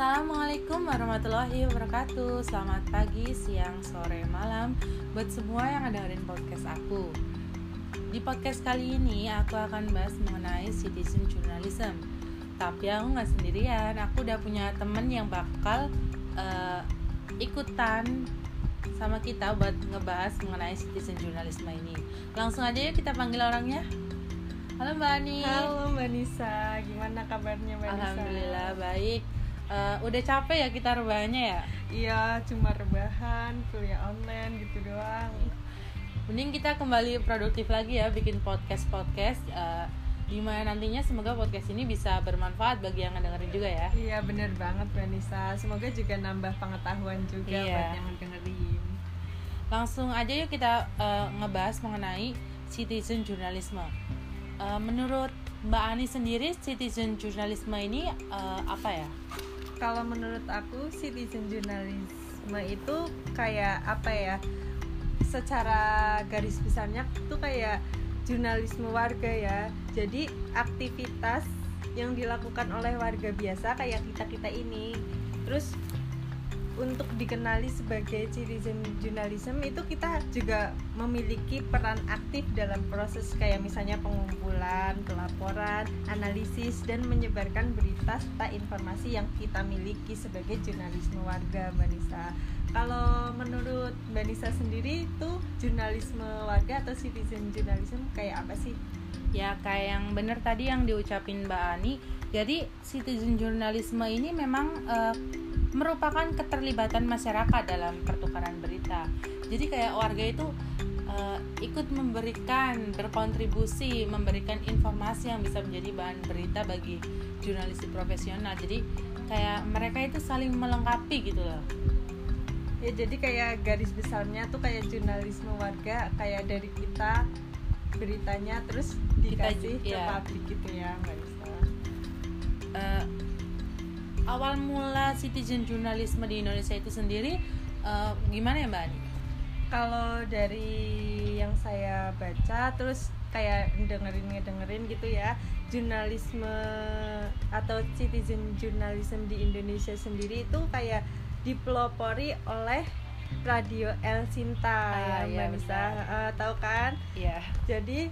Assalamualaikum warahmatullahi wabarakatuh. Selamat pagi, siang, sore, malam Buat semua yang ada dengerin podcast aku. Di podcast kali ini aku akan bahas mengenai citizen journalism. Tapi aku nggak sendirian Aku udah punya temen yang bakal uh, ikutan sama kita buat ngebahas mengenai citizen journalism ini. Langsung aja yuk kita panggil orangnya. Halo Mbak Ani. Halo Mbak Nisa, gimana kabarnya Mbak Nisa? Alhamdulillah baik uh, udah capek ya kita rebahannya ya? Iya cuma rebahan kuliah online gitu doang. Mending kita kembali produktif lagi ya bikin podcast podcast uh, di mana nantinya semoga podcast ini bisa bermanfaat bagi yang ngedengerin juga ya. Iya bener banget Mbak Nisa semoga juga nambah pengetahuan juga iya. buat yang ngedengerin. Langsung aja yuk kita uh, ngebahas mengenai citizen journalism uh, menurut Mbak Ani sendiri citizen journalism ini uh, apa ya kalau menurut aku citizen journalism itu kayak apa ya secara garis besarnya tuh kayak jurnalisme warga ya. Jadi aktivitas yang dilakukan oleh warga biasa kayak kita kita ini. Terus untuk dikenali sebagai citizen journalism itu kita juga memiliki peran aktif dalam proses kayak misalnya pengumpulan, pelaporan, analisis dan menyebarkan berita serta informasi yang kita miliki sebagai jurnalisme warga Mbak. Kalau menurut Mbak Nisa sendiri itu jurnalisme warga atau citizen journalism kayak apa sih? Ya kayak yang bener tadi yang diucapin Mbak Ani. Jadi citizen journalism ini memang uh, merupakan keterlibatan masyarakat dalam pertukaran berita. Jadi kayak warga itu uh, ikut memberikan berkontribusi, memberikan informasi yang bisa menjadi bahan berita bagi jurnalistik profesional. Jadi kayak mereka itu saling melengkapi gitu loh. Ya jadi kayak garis besarnya tuh kayak jurnalisme warga kayak dari kita beritanya terus dikasih kita, ke ya. publik gitu ya nggak bisa. Uh, awal mula citizen jurnalisme di Indonesia itu sendiri uh, gimana ya Mbak Ani? Kalau dari yang saya baca terus kayak dengerin dengerin gitu ya jurnalisme atau citizen journalism di Indonesia sendiri itu kayak dipelopori oleh radio El Sinta ah, ya, Mbak Nisa uh, tahu kan? Iya. Jadi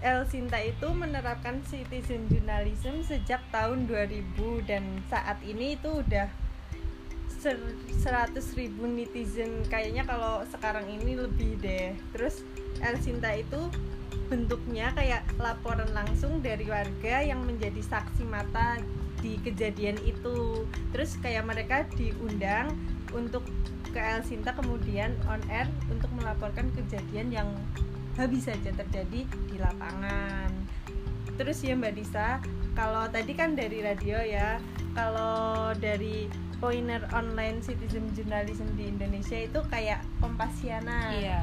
El Sinta itu menerapkan citizen journalism sejak tahun 2000 dan saat ini itu udah 100 ribu netizen. Kayaknya kalau sekarang ini lebih deh. Terus El Sinta itu bentuknya kayak laporan langsung dari warga yang menjadi saksi mata di kejadian itu. Terus kayak mereka diundang untuk ke El Sinta kemudian on air untuk melaporkan kejadian yang bisa saja terjadi di lapangan. Terus ya Mbak Disa kalau tadi kan dari radio ya kalau dari poiner online citizen journalism di Indonesia itu kayak Kompasiana iya.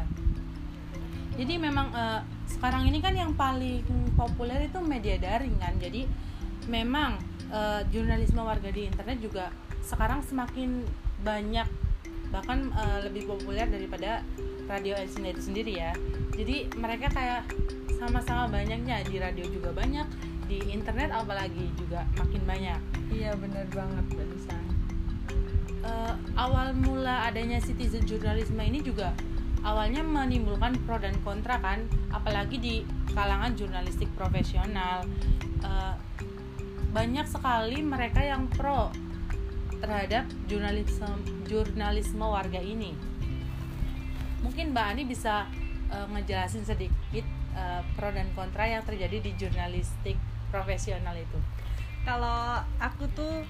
Jadi memang uh, sekarang ini kan yang paling populer itu media daring kan. Jadi memang uh, jurnalisme warga di internet juga sekarang semakin banyak bahkan uh, lebih populer daripada radio Elsina itu sendiri ya. Jadi mereka kayak sama-sama banyaknya di radio juga banyak di internet apalagi juga makin banyak. Iya benar banget mbak Lisa. Uh, awal mula adanya citizen journalism ini juga awalnya menimbulkan pro dan kontra kan apalagi di kalangan jurnalistik profesional. Uh, banyak sekali mereka yang pro terhadap jurnalisme jurnalisme warga ini mungkin Mbak Ani bisa uh, ngejelasin sedikit uh, pro dan kontra yang terjadi di jurnalistik profesional itu. Kalau aku tuh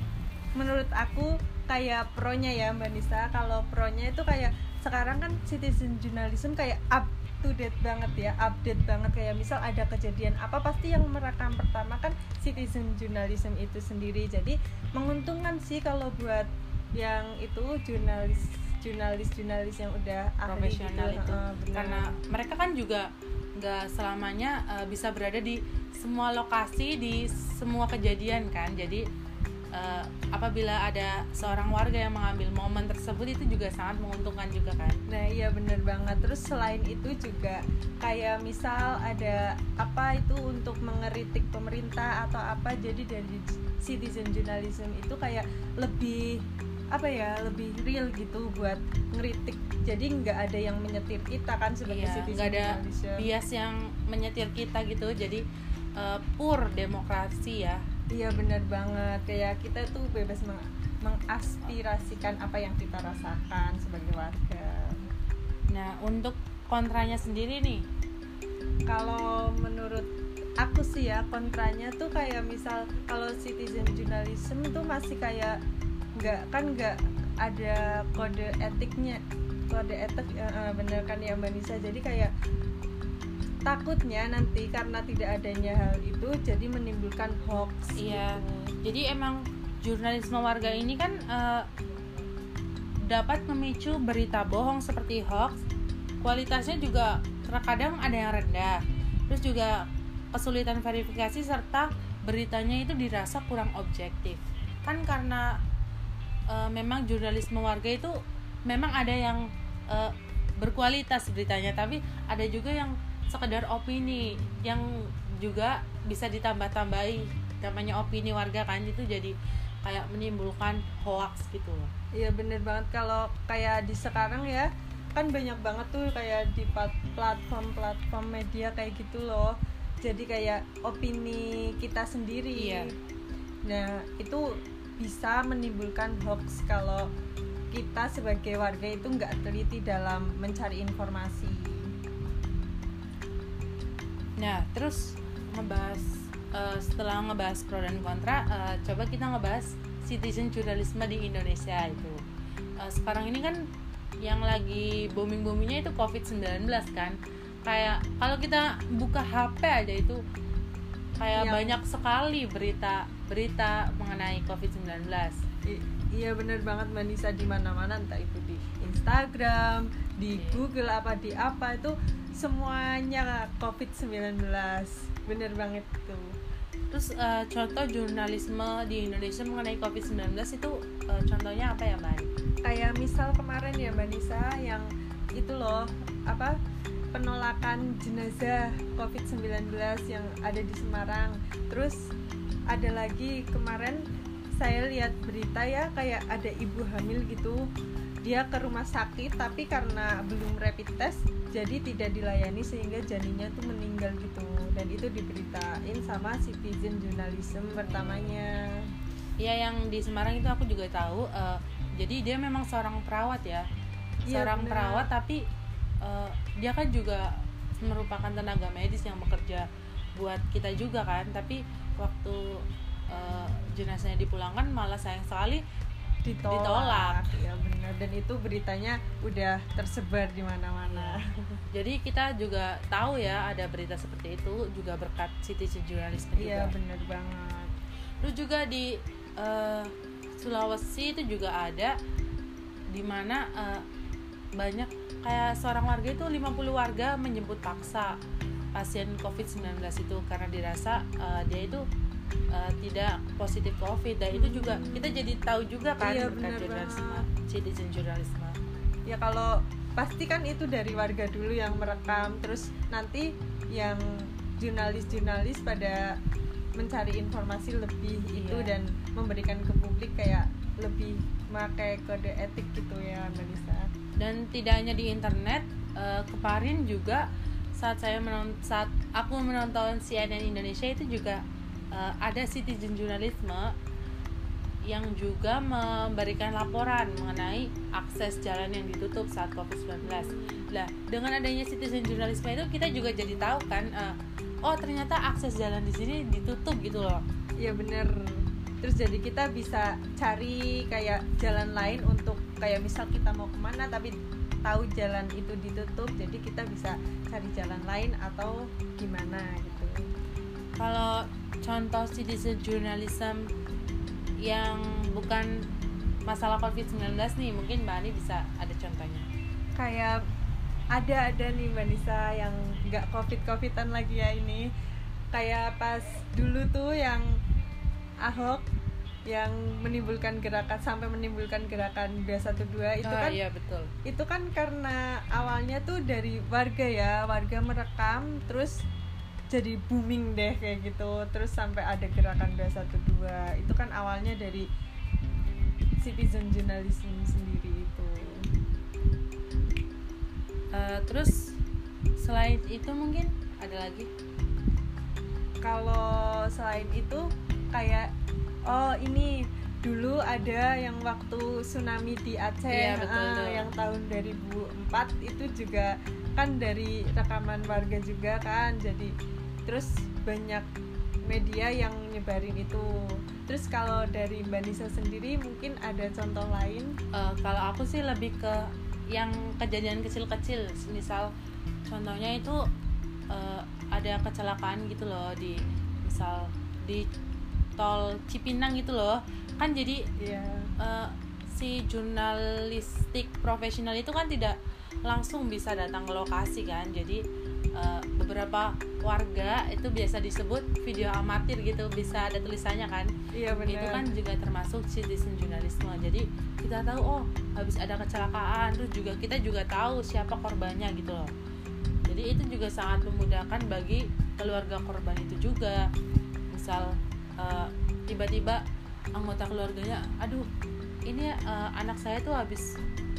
menurut aku kayak pronya ya Mbak Nisa. Kalau pronya itu kayak sekarang kan citizen journalism kayak up to date banget ya update banget. Kayak misal ada kejadian apa pasti yang merekam pertama kan citizen journalism itu sendiri. Jadi menguntungkan sih kalau buat yang itu jurnalis jurnalis-jurnalis yang udah profesional gitu. itu. Uh, karena mereka kan juga nggak selamanya uh, bisa berada di semua lokasi di semua kejadian kan. Jadi uh, apabila ada seorang warga yang mengambil momen tersebut itu juga sangat menguntungkan juga kan. Nah iya bener banget. Terus selain itu juga kayak misal ada apa itu untuk mengeritik pemerintah atau apa jadi dari citizen journalism itu kayak lebih apa ya lebih real gitu buat ngeritik. Jadi nggak ada yang menyetir kita kan sebagai Iya, citizen nggak ada journalism bias yang menyetir kita gitu. Jadi uh, pure demokrasi ya. Iya benar banget. Kayak kita tuh bebas meng- mengaspirasikan apa yang kita rasakan sebagai warga. Nah untuk kontranya sendiri nih. Kalau menurut aku sih ya kontranya tuh kayak misal kalau citizen journalism tuh masih kayak nggak kan nggak ada kode etiknya. Kode etik eh, bener kan ya mbak Nisa? Jadi kayak takutnya nanti karena tidak adanya hal itu jadi menimbulkan hoax Iya. gitu. jadi emang jurnalisme warga ini kan uh, dapat memicu berita bohong seperti hoax. Kualitasnya juga terkadang ada yang rendah. Terus juga kesulitan verifikasi serta beritanya itu dirasa kurang objektif. Kan karena uh, memang jurnalisme warga itu memang ada yang uh, berkualitas beritanya. Tapi ada juga yang sekedar opini yang juga bisa ditambah-tambahi. Namanya opini warga kan itu jadi kayak menimbulkan hoax gitu loh. Iya bener banget. Kalau kayak di sekarang ya kan banyak banget tuh kayak di platform-platform media kayak gitu loh. Jadi kayak opini kita sendiri. Iya. nah itu bisa menimbulkan hoax kalau kita sebagai warga itu nggak teliti dalam mencari informasi Nah, terus ngebahas eh, setelah ngebahas pro dan kontra, eh, coba kita ngebahas citizen journalisme di Indonesia itu. Eh, sekarang ini kan yang lagi booming boomingnya itu COVID-19 kan. Kayak kalau kita buka HP aja itu kayak Iya. banyak sekali berita berita mengenai COVID-19. I- iya bener banget Mbak Nisa di mana-mana entah itu di Instagram, di Iya. Google apa di apa itu semuanya COVID-19 bener banget tuh Terus eh, contoh jurnalisme di Indonesia mengenai COVID-19 itu eh, contohnya apa ya, Mbak? Kayak misal kemarin ya Mbak Nisa yang itu loh apa penolakan jenazah COVID-19 yang ada di Semarang terus ada lagi kemarin saya lihat berita ya kayak ada ibu hamil gitu dia ke rumah sakit tapi karena belum rapid test jadi tidak dilayani sehingga janinnya tuh meninggal gitu dan itu diberitain sama citizen journalism pertamanya Iya yang di Semarang itu aku juga tahu. eh, jadi dia memang seorang perawat ya, Iya, seorang benar. perawat tapi eh, dia kan juga merupakan tenaga medis yang bekerja buat kita juga kan. Tapi waktu eh, jenazahnya dipulangkan malah sayang sekali ditolak, Ditolak. ya benar dan itu beritanya udah tersebar di mana-mana. Jadi kita juga tahu ya ada berita seperti itu juga berkat citizen journalism iya benar banget. Terus juga di eh, Sulawesi itu juga ada di mana eh, banyak kayak seorang warga itu 50 warga menjemput paksa pasien COVID-19 itu karena dirasa eh, dia itu eh, tidak positif COVID. Dan itu juga kita jadi tahu juga kan Iya, berkat benar jurnalisme citizen journalism ya kalau pasti kan itu dari warga dulu yang merekam. Terus nanti yang jurnalis-jurnalis pada mencari informasi lebih itu Iya. dan memberikan ke publik kayak lebih pakai kode etik gitu ya Melisa dan tidak hanya di internet eh, kemarin juga saat saya menonton saat aku menonton CNN Indonesia itu juga eh, ada citizen journalisme yang juga memberikan laporan mengenai akses jalan yang ditutup saat COVID-19. Nah, dengan adanya citizen journalisme itu kita juga jadi tahu kan, eh, oh ternyata akses jalan di sini ditutup gitu loh. Iya bener Terus jadi kita bisa cari kayak jalan lain untuk kayak misal kita mau ke mana tapi tahu jalan itu ditutup jadi kita bisa cari jalan lain atau gimana gitu. Kalau contoh citizen journalism yang bukan masalah COVID-19 nih, mungkin Mbak Ani bisa ada contohnya. Kayak ada ada nih Mbak Nisa yang nggak covid covidan lagi ya ini kayak pas dulu tuh yang Ahok yang menimbulkan gerakan sampai menimbulkan gerakan 212 itu Ah, kan iya betul. itu kan karena awalnya tuh dari warga ya warga merekam terus jadi booming deh kayak gitu terus sampai ada gerakan 212 itu kan awalnya dari citizen journalism sendiri itu. Uh, terus selain itu mungkin ada lagi? Kalau selain itu kayak oh ini dulu ada yang waktu tsunami di Aceh Iya, betul, ah, betul. yang tahun 2004 itu juga kan dari rekaman warga juga kan jadi terus banyak media yang nyebarin itu. Terus kalau dari Mbak Nisa sendiri mungkin ada contoh lain? Uh, kalau aku sih lebih ke yang kejadian kecil-kecil. Misal contohnya itu uh, ada kecelakaan gitu loh di misal di tol Cipinang gitu loh. Kan jadi ya uh, si jurnalistik profesional itu kan tidak langsung bisa datang ke lokasi kan. Jadi uh, beberapa warga itu biasa disebut video amatir gitu bisa ada tulisannya kan. Iya benar. Itu kan juga termasuk citizen journalisme. Jadi kita tahu oh habis ada kecelakaan terus juga kita juga tahu siapa korbannya gitu loh. Jadi itu juga sangat memudahkan bagi keluarga korban itu juga. Misal eh, tiba-tiba anggota keluarganya aduh ini eh, anak saya tuh habis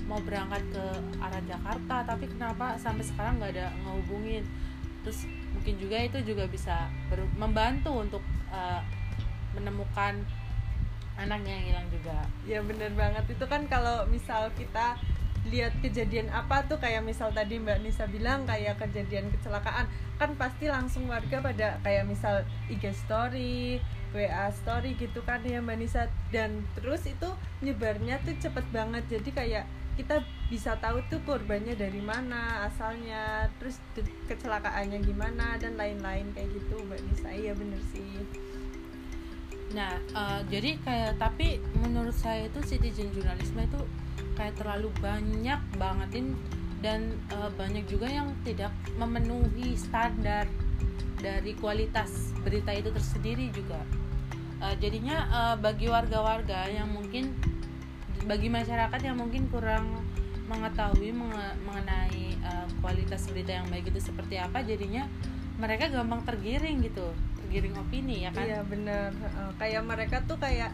mau berangkat ke arah Jakarta tapi kenapa sampai sekarang nggak ada ngehubungin? Terus mungkin juga itu juga bisa membantu untuk eh, menemukan anaknya yang hilang juga. Ya bener banget. Itu kan kalau misal kita lihat kejadian apa tuh kayak misal tadi Mbak Nisa bilang kayak kejadian kecelakaan kan pasti langsung warga pada kayak misal IG story WA story gitu kan ya Mbak Nisa. Dan terus itu nyebarnya tuh cepet banget. Jadi kayak kita bisa tahu tuh korbannya dari mana asalnya terus kecelakaannya gimana dan lain-lain kayak gitu Mbak Nisa. Iya bener sih. Nah, eh, jadi kayak tapi menurut saya itu citizen journalisme itu kayak terlalu banyak bangetin dan eh, banyak juga yang tidak memenuhi standar dari kualitas berita itu tersendiri juga. Eh, jadinya eh, bagi warga-warga yang mungkin bagi masyarakat yang mungkin kurang mengetahui menge- mengenai eh, kualitas berita yang baik itu seperti apa, jadinya mereka gampang tergiring gitu, tergiring opini ya kan? Iya bener Kayak mereka tuh kayak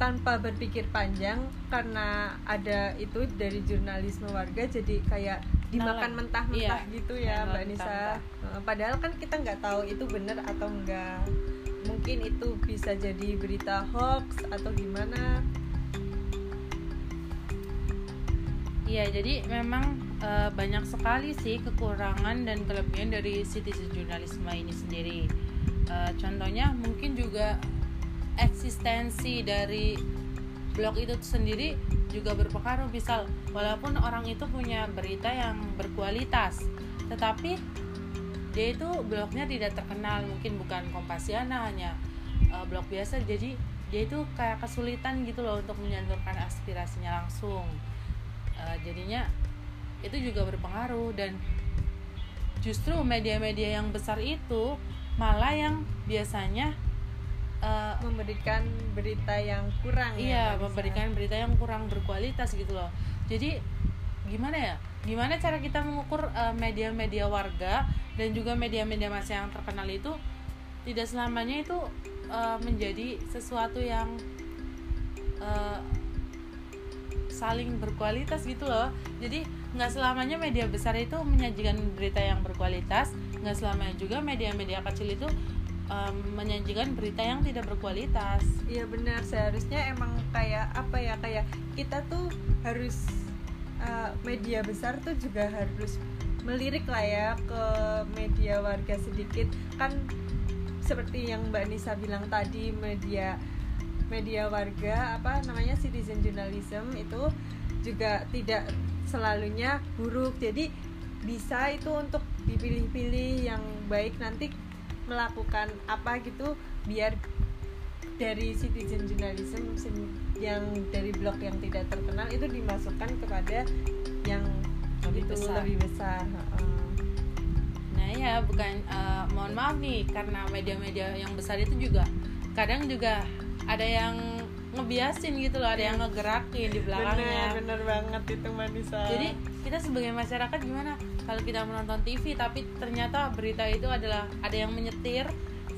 tanpa berpikir panjang karena ada itu dari jurnalisme warga jadi kayak dimakan mentah-mentah Iya, gitu ya Mbak Nisa. Heeh, Padahal kan kita nggak tahu itu bener atau enggak. Mungkin itu bisa jadi berita hoax atau gimana. Iya, jadi memang eh, banyak sekali sih kekurangan dan kelebihan dari citizen journalisme ini sendiri. Eh, contohnya mungkin juga eksistensi dari blog itu sendiri juga berpengaruh. Misal, walaupun orang itu punya berita yang berkualitas, tetapi dia itu blognya tidak terkenal, mungkin bukan Kompasiana hanya eh, blog biasa. Jadi dia itu kayak kesulitan gitu loh untuk menyalurkan aspirasinya langsung. Eh, jadinya itu juga berpengaruh dan justru media-media yang besar itu malah yang biasanya eh, memberikan berita yang kurang ya, iya Nisa. memberikan berita yang kurang berkualitas gitu loh. Jadi gimana ya? Gimana cara kita mengukur eh, media-media warga dan juga media-media massa yang terkenal itu tidak selamanya itu eh, menjadi sesuatu yang eh, saling berkualitas gitu loh. Jadi nggak selamanya media besar itu menyajikan berita yang berkualitas nggak selamanya juga media-media kecil itu em, menyajikan berita yang tidak berkualitas. Iya benar. Seharusnya emang kayak apa ya kayak kita tuh harus uh, media besar tuh juga harus melirik lah ya ke media warga sedikit. Kan seperti yang Mbak Nisa bilang tadi media media warga apa namanya citizen journalism itu juga tidak selalunya buruk. Jadi bisa itu untuk dipilih-pilih yang baik. Nanti melakukan apa gitu biar dari citizen journalism yang dari blog yang tidak terkenal itu dimasukkan kepada yang Lebih itu besar. lebih besar. Nah ya bukan eh, mohon maaf nih karena media-media yang besar itu juga kadang juga ada yang ngebiasin gitu loh ada yang ngegerakin di belakangnya. Bener bener banget itu Manisa jadi kita sebagai masyarakat gimana? Kalau kita menonton TV tapi ternyata berita itu adalah ada yang menyetir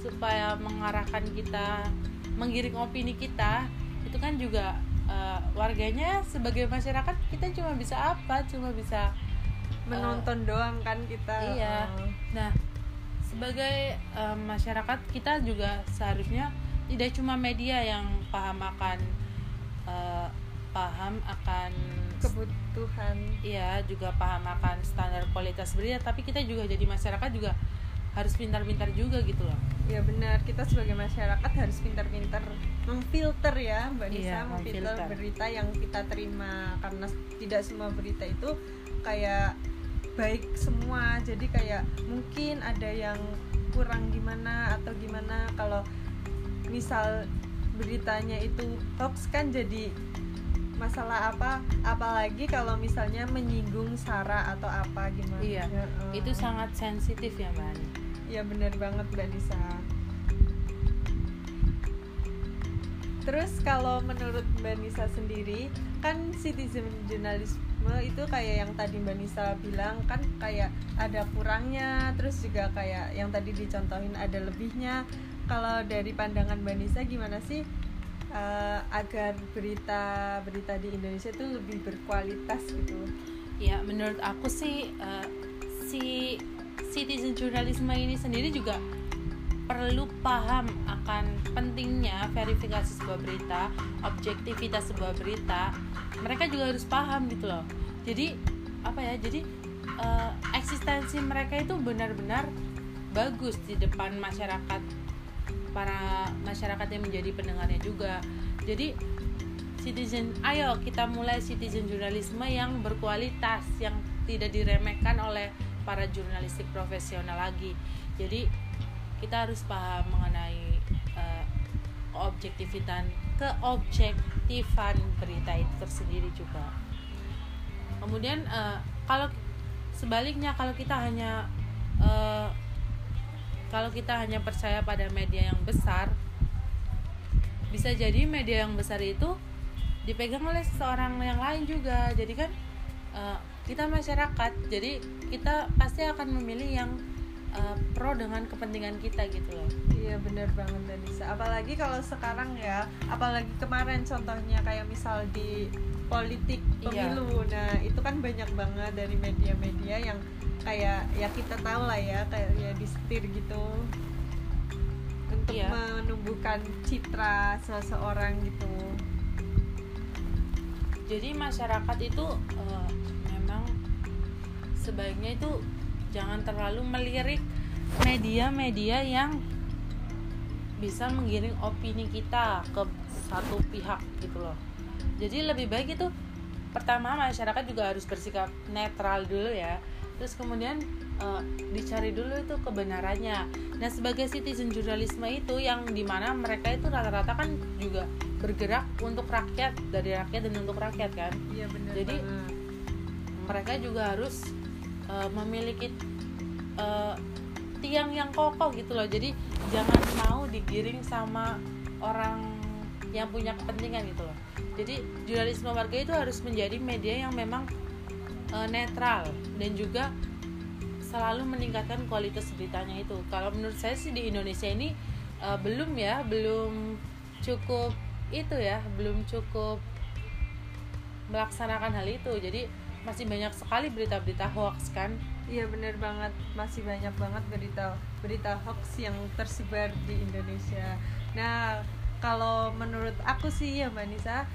supaya mengarahkan kita menggiring opini kita itu kan juga uh, warganya sebagai masyarakat kita cuma bisa apa? Cuma bisa menonton uh, doang kan kita. Iya. Uh. nah sebagai uh, masyarakat kita juga seharusnya tidak cuma media yang paham akan uh, paham akan kebutuhan. Iya juga paham akan standar kualitas berita tapi kita juga jadi masyarakat juga harus pintar-pintar juga gitu loh. Ya benar. Kita sebagai masyarakat harus pintar-pintar memfilter ya mbak Nisa iya, memfilter. berita yang kita terima. Karena tidak semua berita itu kayak baik semua. Jadi kayak mungkin ada yang kurang gimana atau gimana. Kalau misal beritanya itu hoax kan jadi masalah apa apalagi kalau misalnya menyinggung sara atau apa gimana? Iya ya, uh. itu sangat sensitif ya mbak Ani. Ya benar banget mbak Nisa. Terus kalau menurut mbak Nisa sendiri kan citizen journalism itu kayak yang tadi Mbak Nisa bilang kan kayak ada kurangnya terus juga kayak yang tadi dicontohin ada lebihnya kalau dari pandangan Mbak Nisa gimana sih uh, agar berita berita di Indonesia itu lebih berkualitas gitu ya menurut aku sih uh, si citizen journalism ini sendiri juga perlu paham akan pentingnya verifikasi sebuah berita, objektivitas sebuah berita. Mereka juga harus paham gitu loh. Jadi apa ya? Jadi uh, eksistensi mereka itu benar-benar bagus di depan masyarakat para masyarakat yang menjadi pendengarnya juga. Jadi citizen, ayo kita mulai citizen jurnalisme yang berkualitas, yang tidak diremehkan oleh para jurnalistik profesional lagi. Jadi kita harus paham mengenai uh, objektifitan keobjektifan berita itu tersendiri juga kemudian uh, kalau sebaliknya kalau kita hanya uh, kalau kita hanya percaya pada media yang besar bisa jadi media yang besar itu dipegang oleh seseorang yang lain juga jadi kan uh, kita masyarakat jadi kita pasti akan memilih yang uh, pro dengan kepentingan kita gitu loh iya bener banget Danisa apalagi kalau sekarang ya apalagi kemarin contohnya kayak misal di politik iya. pemilu iya. nah itu kan banyak banget dari media-media yang kayak ya kita tahu lah ya kayak ya disetir gitu. Untuk iya. menumbuhkan citra seseorang gitu. Jadi masyarakat itu uh, memang sebaiknya itu jangan terlalu melirik media-media yang bisa menggiring opini kita ke satu pihak gitu loh. Jadi lebih baik itu pertama masyarakat juga harus bersikap netral dulu ya terus kemudian uh, dicari dulu itu kebenarannya. Nah sebagai citizen jurnalisme itu yang di mana mereka itu rata-rata kan juga bergerak untuk rakyat dari rakyat dan untuk rakyat kan? Iya benar jadi banget. mereka juga harus uh, memiliki uh, tiang yang kokoh gitu loh. Jadi jangan mau digiring sama orang yang punya kepentingan gitu loh. Jadi jurnalisme warga itu harus menjadi media yang memang uh, netral dan juga selalu meningkatkan kualitas beritanya itu. Kalau menurut saya sih di Indonesia ini uh, belum ya belum cukup itu ya belum cukup melaksanakan hal itu. Jadi masih banyak sekali berita-berita hoax kan? Iya bener banget. Masih banyak banget berita berita hoax yang tersebar di Indonesia. Nah kalau menurut aku sih ya mbak Nisa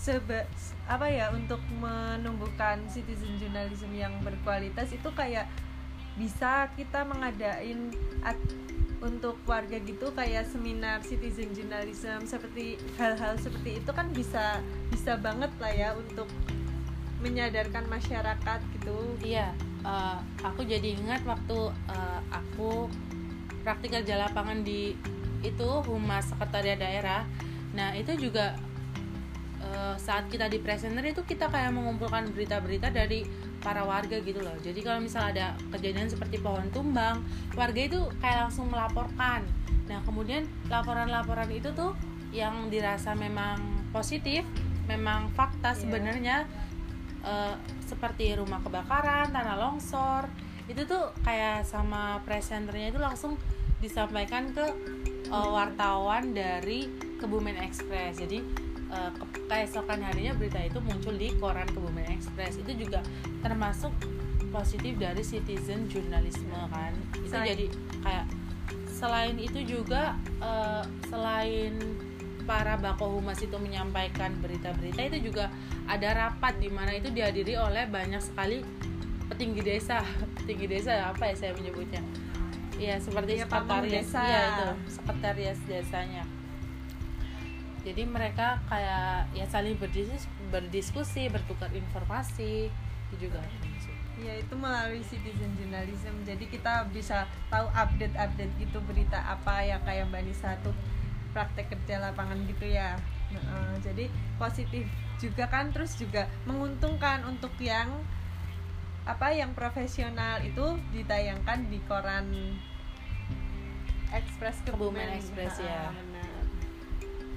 seba apa ya untuk menumbuhkan citizen journalism yang berkualitas itu kayak bisa kita mengadain untuk warga gitu kayak seminar citizen journalism seperti hal-hal seperti itu kan bisa bisa banget lah ya untuk menyadarkan masyarakat gitu. Iya uh, aku jadi ingat waktu uh, aku praktik kerja lapangan di itu humas sekretariat daerah. Nah itu juga uh, saat kita di presenter itu kita kayak mengumpulkan berita-berita dari para warga gitu loh. Jadi kalau misal ada kejadian seperti pohon tumbang warga itu kayak langsung melaporkan. Nah kemudian laporan-laporan itu tuh yang dirasa memang positif memang fakta Iya. sebenarnya eh, seperti rumah kebakaran tanah longsor itu tuh kayak sama presenternya itu langsung disampaikan ke eh, wartawan dari Kebumen Express. Jadi ke- keesokan harinya berita itu muncul di koran Kebumen Express. Itu juga termasuk positif dari citizen jurnalisme kan? Itu Selain- jadi kayak selain itu juga eh, selain para bako humas itu menyampaikan berita-berita itu juga ada rapat di mana itu dihadiri oleh banyak sekali petinggi desa. Petinggi desa apa ya saya menyebutnya? Ya seperti Iya, pamong sekretariat desa. iya itu. Sekretariat desanya jadi mereka kayak ya saling berdiskusi, berdiskusi bertukar informasi itu juga termasuk. Ya itu melalui citizen journalism. Jadi kita bisa tahu update-update gitu berita apa yang kayak Mbak Nisa tuh praktek kerja lapangan gitu ya. Heeh, jadi positif juga kan terus juga menguntungkan untuk yang apa yang profesional itu ditayangkan di koran Express Kebumen Kebumen Express, ya.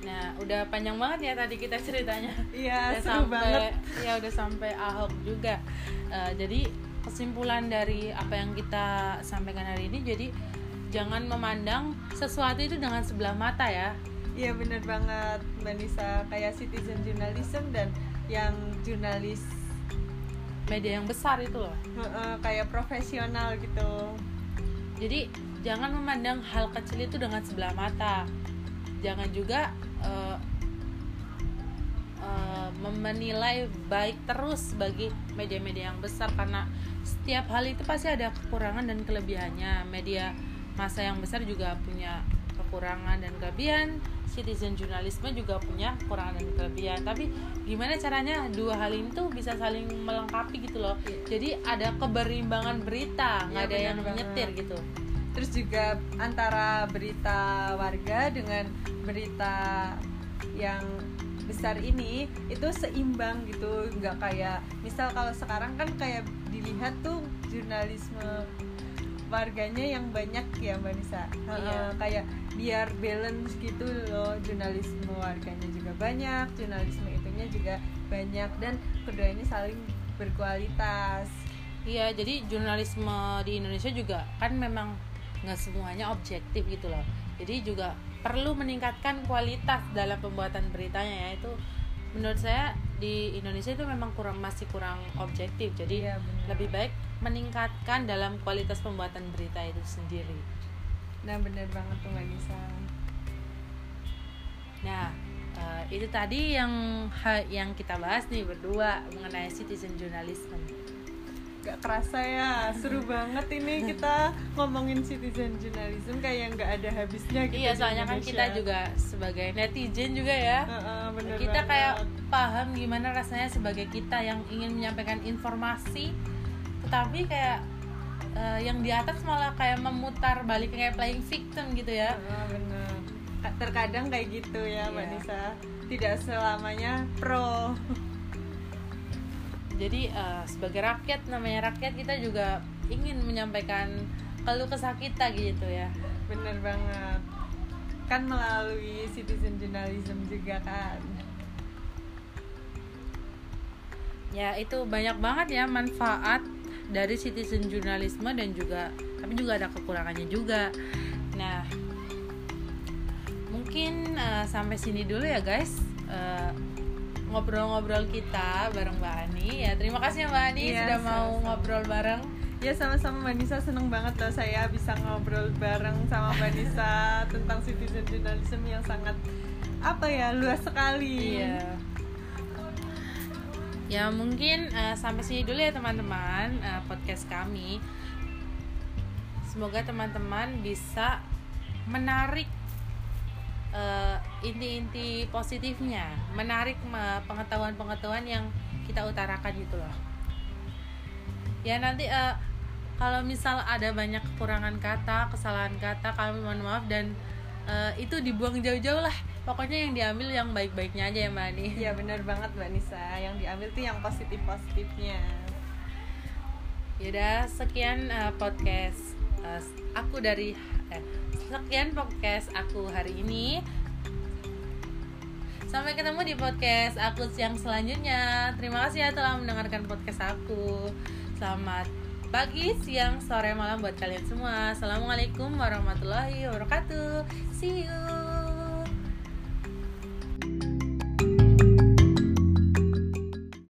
Benar. nah udah panjang banget ya tadi kita ceritanya. Iya, seru sampai banget. ya udah sampai Ahok juga. Eh, jadi kesimpulan dari apa yang kita sampaikan hari ini jadi jangan memandang sesuatu itu dengan sebelah mata ya. Iya bener banget Mbak Nisa. Kayak citizen journalism dan yang jurnalis media yang besar itu loh. Kayak profesional gitu. Jadi jangan memandang hal kecil itu dengan sebelah mata. Jangan juga eh, eh, menilai baik terus bagi media-media yang besar karena setiap hal itu pasti ada kekurangan dan kelebihannya. Media masa yang besar juga punya kekurangan dan kelebihan citizen jurnalisme juga punya kekurangan dan kelebihan. Tapi gimana caranya dua hal ini tuh bisa saling melengkapi gitu loh. Jadi ada keberimbangan berita nggak Iya, ada yang banget. menyetir gitu terus juga antara berita warga dengan berita yang besar ini itu seimbang gitu. Nggak kayak misal kalau sekarang kan kayak dilihat tuh jurnalisme warganya yang banyak ya mbak Nisa. Iya. kayak biar balance gitu loh jurnalisme warganya juga banyak jurnalisme itunya juga banyak dan keduanya saling berkualitas. Iya, jadi jurnalisme di Indonesia juga kan memang nggak semuanya objektif gitu loh. Jadi juga perlu meningkatkan kualitas dalam pembuatan beritanya ya itu menurut saya di Indonesia itu memang kurang masih kurang objektif. Jadi Iya, benar. lebih baik meningkatkan dalam kualitas pembuatan berita itu sendiri. nah bener banget tuh mbak Nisa Nah, eh, itu tadi yang yang kita bahas nih berdua mengenai citizen journalism. Gak kerasa ya, seru banget ini kita ngomongin citizen journalism kayak nggak ada habisnya gitu Iya, soalnya kan kita juga sebagai netizen juga ya. Heeh, bener kita banget. kayak paham gimana rasanya sebagai kita yang ingin menyampaikan informasi tetapi kayak eh, yang di atas malah kayak memutar balik kayak playing victim gitu ya Heeh, bener. Ka- Terkadang kayak gitu ya Mbak Iya. Nisa, tidak selamanya pro. jadi eh, sebagai rakyat namanya rakyat kita juga ingin menyampaikan keluh kesah kita gitu ya Bener banget. Kan melalui citizen journalism juga kan. ya itu banyak banget ya manfaat dari citizen jurnalisme dan juga tapi juga ada kekurangannya juga nah mungkin eh, sampai sini dulu ya guys Eh, ngobrol-ngobrol kita bareng Mbak Ani ya terima kasih ya Mbak Ani Iya, sudah mau sama-sama. ngobrol bareng Ya sama-sama Mbak Nisa seneng banget loh saya bisa ngobrol bareng sama Mbak Nisa tentang citizen journalism yang sangat apa ya luas sekali. Iya. Ya mungkin eh, sampai sini dulu ya teman-teman eh, podcast kami. Semoga teman-teman bisa menarik eh, inti-inti positifnya, menarik pengetahuan-pengetahuan yang kita utarakan gitu loh. Ya nanti eh, kalau misal ada banyak kekurangan kata, kesalahan kata, kami mohon maaf dan eh, itu dibuang jauh-jauh lah. Pokoknya yang diambil yang baik-baiknya aja ya Mbak Ani. Iya benar banget Mbak Nisa yang diambil tuh yang positif positifnya. Yaudah, sekian uh, podcast uh, aku dari sekian podcast aku hari ini. Sampai ketemu di podcast aku yang selanjutnya. Terima kasih ya telah mendengarkan podcast aku. Selamat pagi, siang, sore, malam buat kalian semua. Assalamualaikum warahmatullahi wabarakatuh. See you.